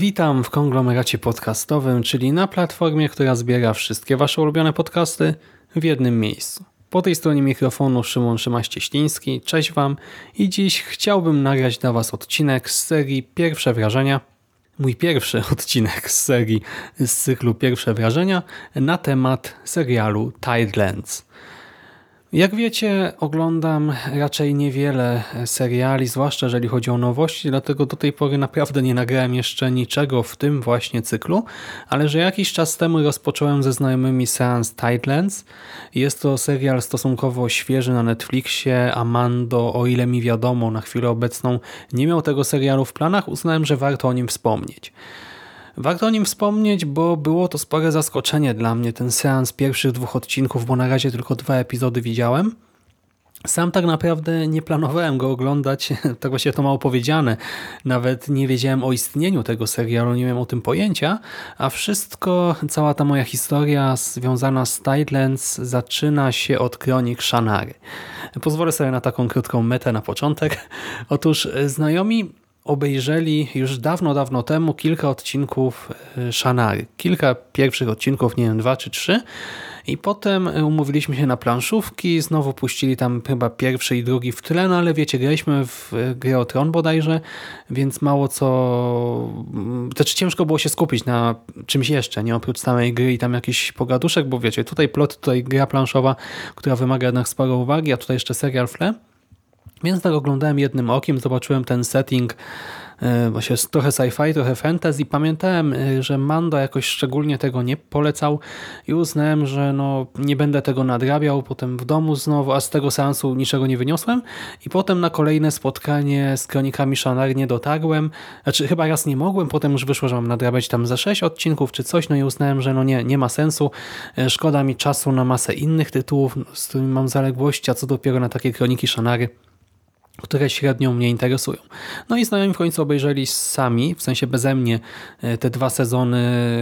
Witam w konglomeracie podcastowym, czyli na platformie, która zbiera wszystkie Wasze ulubione podcasty w jednym miejscu. Po tej stronie mikrofonu Szymon Szymaś-Cieśliński. Cześć Wam i dziś chciałbym nagrać dla Was odcinek z serii Pierwsze Wrażenia. Mój pierwszy odcinek z serii z cyklu Pierwsze Wrażenia na temat serialu Tidelands. Jak wiecie, oglądam raczej niewiele seriali, zwłaszcza jeżeli chodzi o nowości, dlatego do tej pory naprawdę nie nagrałem jeszcze niczego w tym właśnie cyklu, ale że jakiś czas temu rozpocząłem ze znajomymi seans Tidelands. Jest to serial stosunkowo świeży na Netflixie, Amando, o ile mi wiadomo, na chwilę obecną nie miał tego serialu w planach, uznałem, że warto o nim wspomnieć. Warto o nim wspomnieć, bo było to spore zaskoczenie dla mnie, ten seans pierwszych dwóch odcinków, bo na razie tylko dwa epizody widziałem. Sam tak naprawdę nie planowałem go oglądać, tak właśnie to mało powiedziane. Nawet nie wiedziałem o istnieniu tego serialu, nie miałem o tym pojęcia, a wszystko, cała ta moja historia związana z Tidelands zaczyna się od kronik Shannary. Pozwolę sobie na taką krótką metę na początek. Otóż znajomi obejrzeli już dawno, dawno temu kilka odcinków e, Shannary. Kilka pierwszych odcinków, nie wiem, dwa czy trzy. I potem umówiliśmy się na planszówki, znowu puścili tam chyba pierwszy i drugi w tle, no ale wiecie, graliśmy w e, grę o Tron bodajże, więc mało co... Znaczy ciężko było się skupić na czymś jeszcze, nie oprócz samej gry i tam jakiś pogaduszek, bo wiecie, tutaj plot, tutaj gra planszowa, która wymaga jednak sporo uwagi, a tutaj jeszcze serial w tle. Więc tak oglądałem jednym okiem, zobaczyłem ten setting właśnie trochę sci-fi, trochę fantasy. Pamiętałem, e, że Mando jakoś szczególnie tego nie polecał i uznałem, że no, nie będę tego nadrabiał. Potem w domu znowu, a z tego seansu niczego nie wyniosłem. I potem na kolejne spotkanie z kronikami Shannary nie dotarłem. Znaczy chyba raz nie mogłem, potem już wyszło, że mam nadrabiać tam za sześć odcinków czy coś, no i uznałem, że no nie, nie ma sensu. E, szkoda mi czasu na masę innych tytułów, z którymi mam zaległości, a co dopiero na takie kroniki Shannary które średnio mnie interesują. No i znajomi w końcu obejrzeli sami, w sensie beze mnie, e, te dwa sezony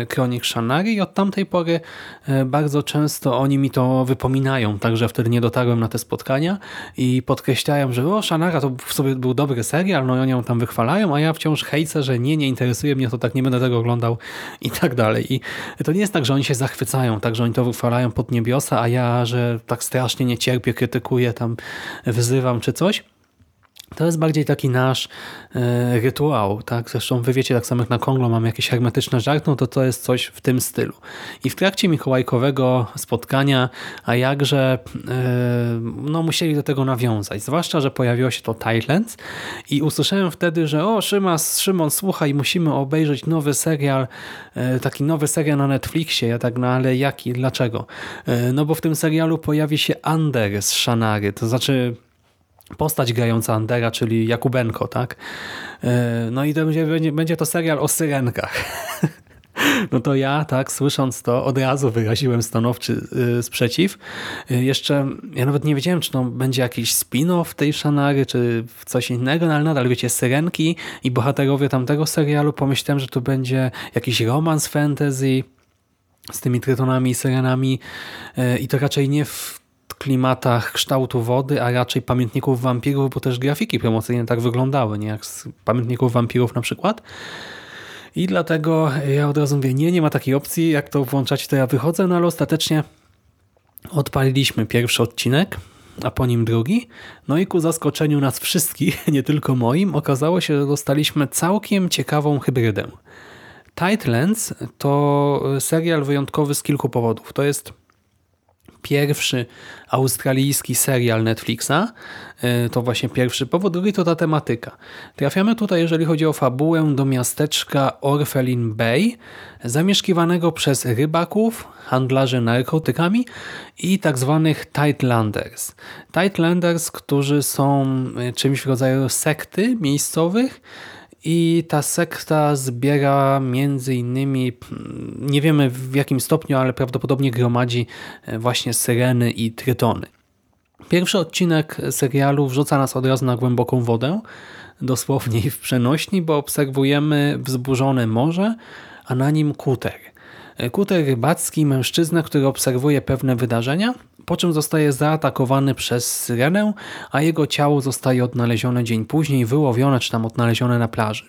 Kronik Shannary i od tamtej pory e, bardzo często oni mi to wypominają, także wtedy nie dotarłem na te spotkania i podkreślają, że o, Shannara to w sobie był dobry serial, no i oni ją tam wychwalają, a ja wciąż hejcę, że nie, nie interesuje mnie to, tak nie będę tego oglądał i tak dalej. I to nie jest tak, że oni się zachwycają, tak, że oni to wychwalają pod niebiosa, a ja, że tak strasznie nie cierpię, krytykuję, tam wyzywam czy coś. To jest bardziej taki nasz e, rytuał, tak? Zresztą wy wiecie, tak samo jak na Konglo mamy jakieś hermetyczne żart, no to to jest coś w tym stylu. I w trakcie mikołajkowego spotkania, a jakże e, no musieli do tego nawiązać. Zwłaszcza, że pojawiło się to Thailand i usłyszałem wtedy, że o Szymas, Szymon, słuchaj, musimy obejrzeć nowy serial, e, taki nowy serial na Netflixie. Ja tak, no ale jaki, dlaczego? No bo w tym serialu pojawi się Ander z Shannary, to znaczy postać grająca Andera, czyli Jakubenko, tak? E, no i to będzie, będzie to serial o syrenkach. No to ja, tak, słysząc to, od razu wyraziłem stanowczy y, sprzeciw. Y, jeszcze, ja nawet nie wiedziałem, czy to będzie jakiś spin-off tej Shannary, czy coś innego, no ale nadal, wiecie, syrenki i bohaterowie tamtego serialu. Pomyślałem, że to będzie jakiś romans fantasy z tymi trytonami i syrenami i to raczej nie w klimatach kształtu wody, a raczej pamiętników wampirów, bo też grafiki promocyjne tak wyglądały, nie jak z pamiętników wampirów na przykład. I dlatego ja od razu mówię, nie, nie ma takiej opcji, jak to włączać, to ja wychodzę, no ale ostatecznie odpaliliśmy pierwszy odcinek, a po nim drugi. No i ku zaskoczeniu nas wszystkich, nie tylko moim, okazało się, że dostaliśmy całkiem ciekawą hybrydę. Tidelands to serial wyjątkowy z kilku powodów. To jest pierwszy australijski serial Netflixa. E, to właśnie pierwszy powód. Drugi to ta tematyka. Trafiamy tutaj, jeżeli chodzi o fabułę, do miasteczka Orphelin Bay, zamieszkiwanego przez rybaków, handlarzy narkotykami i tak zwanych Tightlanders. Tightlanders, którzy są e, czymś w rodzaju sekty miejscowych, I ta sekta zbiera między innymi, mm, nie wiemy w jakim stopniu, ale prawdopodobnie gromadzi e, właśnie syreny i trytony. Pierwszy odcinek serialu wrzuca nas od razu na głęboką wodę, dosłownie w przenośni, bo obserwujemy wzburzone morze, a na nim kuter. Kuter rybacki, mężczyzna, który obserwuje pewne wydarzenia, po czym zostaje zaatakowany przez syrenę, a jego ciało zostaje odnalezione dzień później, wyłowione czy tam odnalezione na plaży.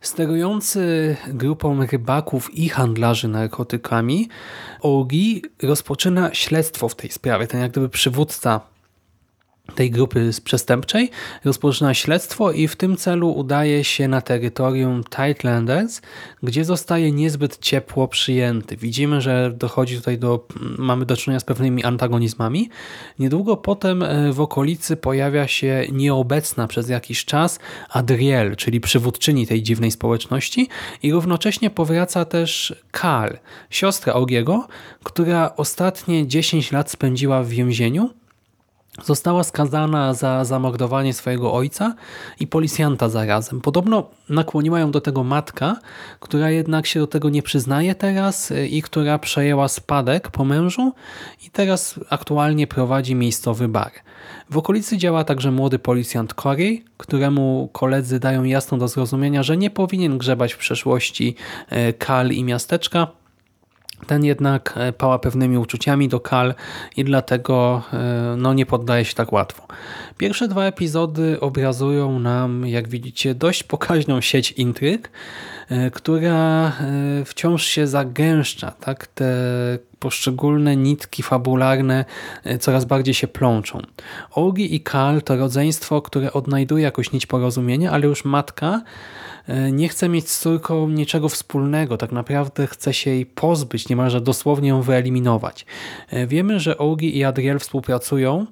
Sterujący grupą rybaków i handlarzy narkotykami, Ogi rozpoczyna śledztwo w tej sprawie. Ten jak gdyby przywódca tej grupy przestępczej rozpoczyna śledztwo i w tym celu udaje się na terytorium Tightlanders, gdzie zostaje niezbyt ciepło przyjęty. Widzimy, że dochodzi tutaj do, mamy do czynienia z pewnymi antagonizmami. Niedługo potem e, w okolicy pojawia się nieobecna przez jakiś czas Adriel, czyli przywódczyni tej dziwnej społeczności i równocześnie powraca też Kal, siostra Ogiego, która ostatnie 10 lat spędziła w więzieniu Została skazana za zamordowanie swojego ojca i policjanta zarazem. Podobno nakłoniła ją do tego matka, która jednak się do tego nie przyznaje teraz i która przejęła spadek po mężu i teraz aktualnie prowadzi miejscowy bar. W okolicy działa także młody policjant Corey, któremu koledzy dają jasno do zrozumienia, że nie powinien grzebać w przeszłości e, Kal i miasteczka, ten jednak e, pała pewnymi uczuciami do Kal i dlatego e, no, nie poddaje się tak łatwo. Pierwsze dwa epizody obrazują nam, jak widzicie, dość pokaźną sieć intryg, e, która wciąż się zagęszcza. Tak? Te poszczególne nitki fabularne coraz bardziej się plączą. Ogi i Kal to rodzeństwo, które odnajduje jakąś nić porozumienia, ale już matka E, nie chce mieć z córką niczego wspólnego, tak naprawdę chce się jej pozbyć, niemalże dosłownie ją wyeliminować. E, wiemy, że Ogi i Adriel współpracują,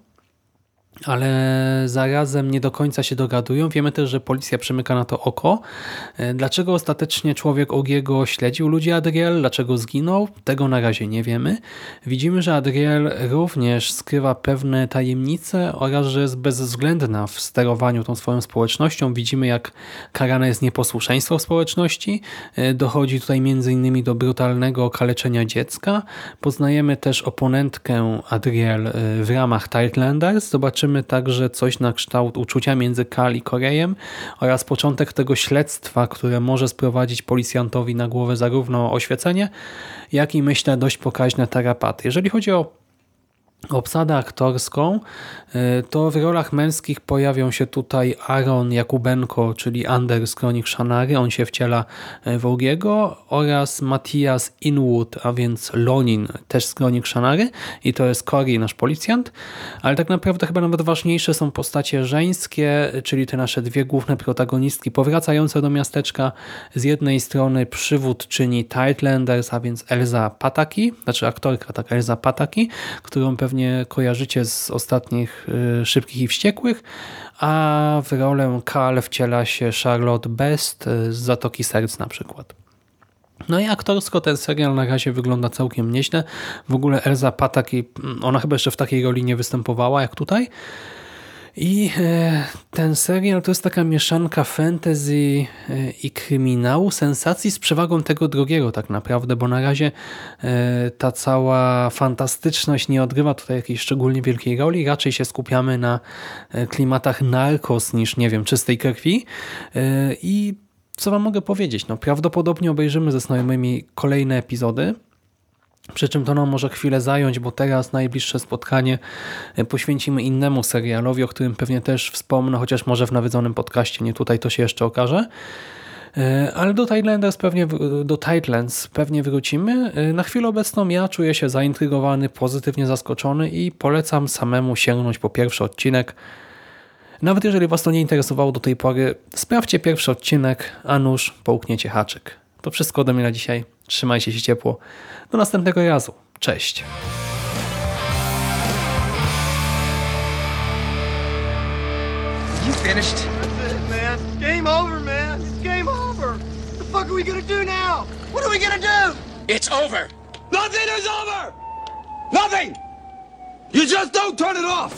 ale zarazem nie do końca się dogadują. Wiemy też, że policja przymyka na to oko. E, dlaczego ostatecznie człowiek Ogiego śledził ludzi Adriel? Dlaczego zginął? Tego na razie nie wiemy. Widzimy, że Adriel również skrywa pewne tajemnice oraz, że jest bezwzględna w sterowaniu tą swoją społecznością. Widzimy, jak karane jest nieposłuszeństwo w społeczności. E, dochodzi tutaj innymi do brutalnego okaleczenia dziecka. Poznajemy też oponentkę Adriel e, w ramach Tightlanders. Zobaczymy, zobaczymy także coś na kształt uczucia między Kal i Korejem oraz początek tego śledztwa, które może sprowadzić policjantowi na głowę zarówno oświecenie, jak i myślę dość pokaźne tarapaty. Jeżeli chodzi o obsadę aktorską, y, to w rolach męskich pojawią się tutaj Aaron Jakubenko, czyli Anders Kronik Szanary, on się wciela w Ogiego oraz Matthias Inwood, a więc Lonin, też z Kronik Szanary i to jest Cory, nasz policjant, ale tak naprawdę chyba nawet ważniejsze są postacie żeńskie, czyli te nasze dwie główne protagonistki powracające do miasteczka. Z jednej strony przywódczyni Tightlanders, a więc Elza Pataki, znaczy aktorka tak Elza Pataki, którą pewnie pewnie kojarzycie z ostatnich y, Szybkich i Wściekłych, a w rolę Kal wciela się Charlotte Best y, z Zatoki Serc na przykład. No i aktorsko ten serial na razie wygląda całkiem nieźle. W ogóle Elza Pataki, ona chyba jeszcze w takiej roli nie występowała jak tutaj, i e, ten serial to jest taka mieszanka fantasy e, i kryminału, sensacji z przewagą tego drugiego tak naprawdę, bo na razie e, ta cała fantastyczność nie odgrywa tutaj jakiejś szczególnie wielkiej roli, raczej się skupiamy na klimatach narkos niż, nie wiem, czystej krwi. I co wam mogę powiedzieć? No, prawdopodobnie obejrzymy ze znajomymi kolejne epizody, przy czym to nam może chwilę zająć, bo teraz najbliższe spotkanie e, poświęcimy innemu serialowi, o którym pewnie też wspomnę, chociaż może w nawiedzonym podcaście, nie tutaj to się jeszcze okaże. E, ale do Thailanders pewnie, do Thailands pewnie wrócimy. E, na chwilę obecną ja czuję się zaintrygowany, pozytywnie zaskoczony i polecam samemu sięgnąć po pierwszy odcinek. Nawet jeżeli Was to nie interesowało do tej pory, sprawdźcie pierwszy odcinek, a nuż połkniecie haczyk. To wszystko ode mnie na dzisiaj. Trzymajcie się ciepło. Do następnego razu. Cześć. You finished? That's it, man. Game over, man. It's game over. What the fuck are we gonna do now? What are we gonna do? It's over. Nothing is over! Nothing! You just don't turn it off!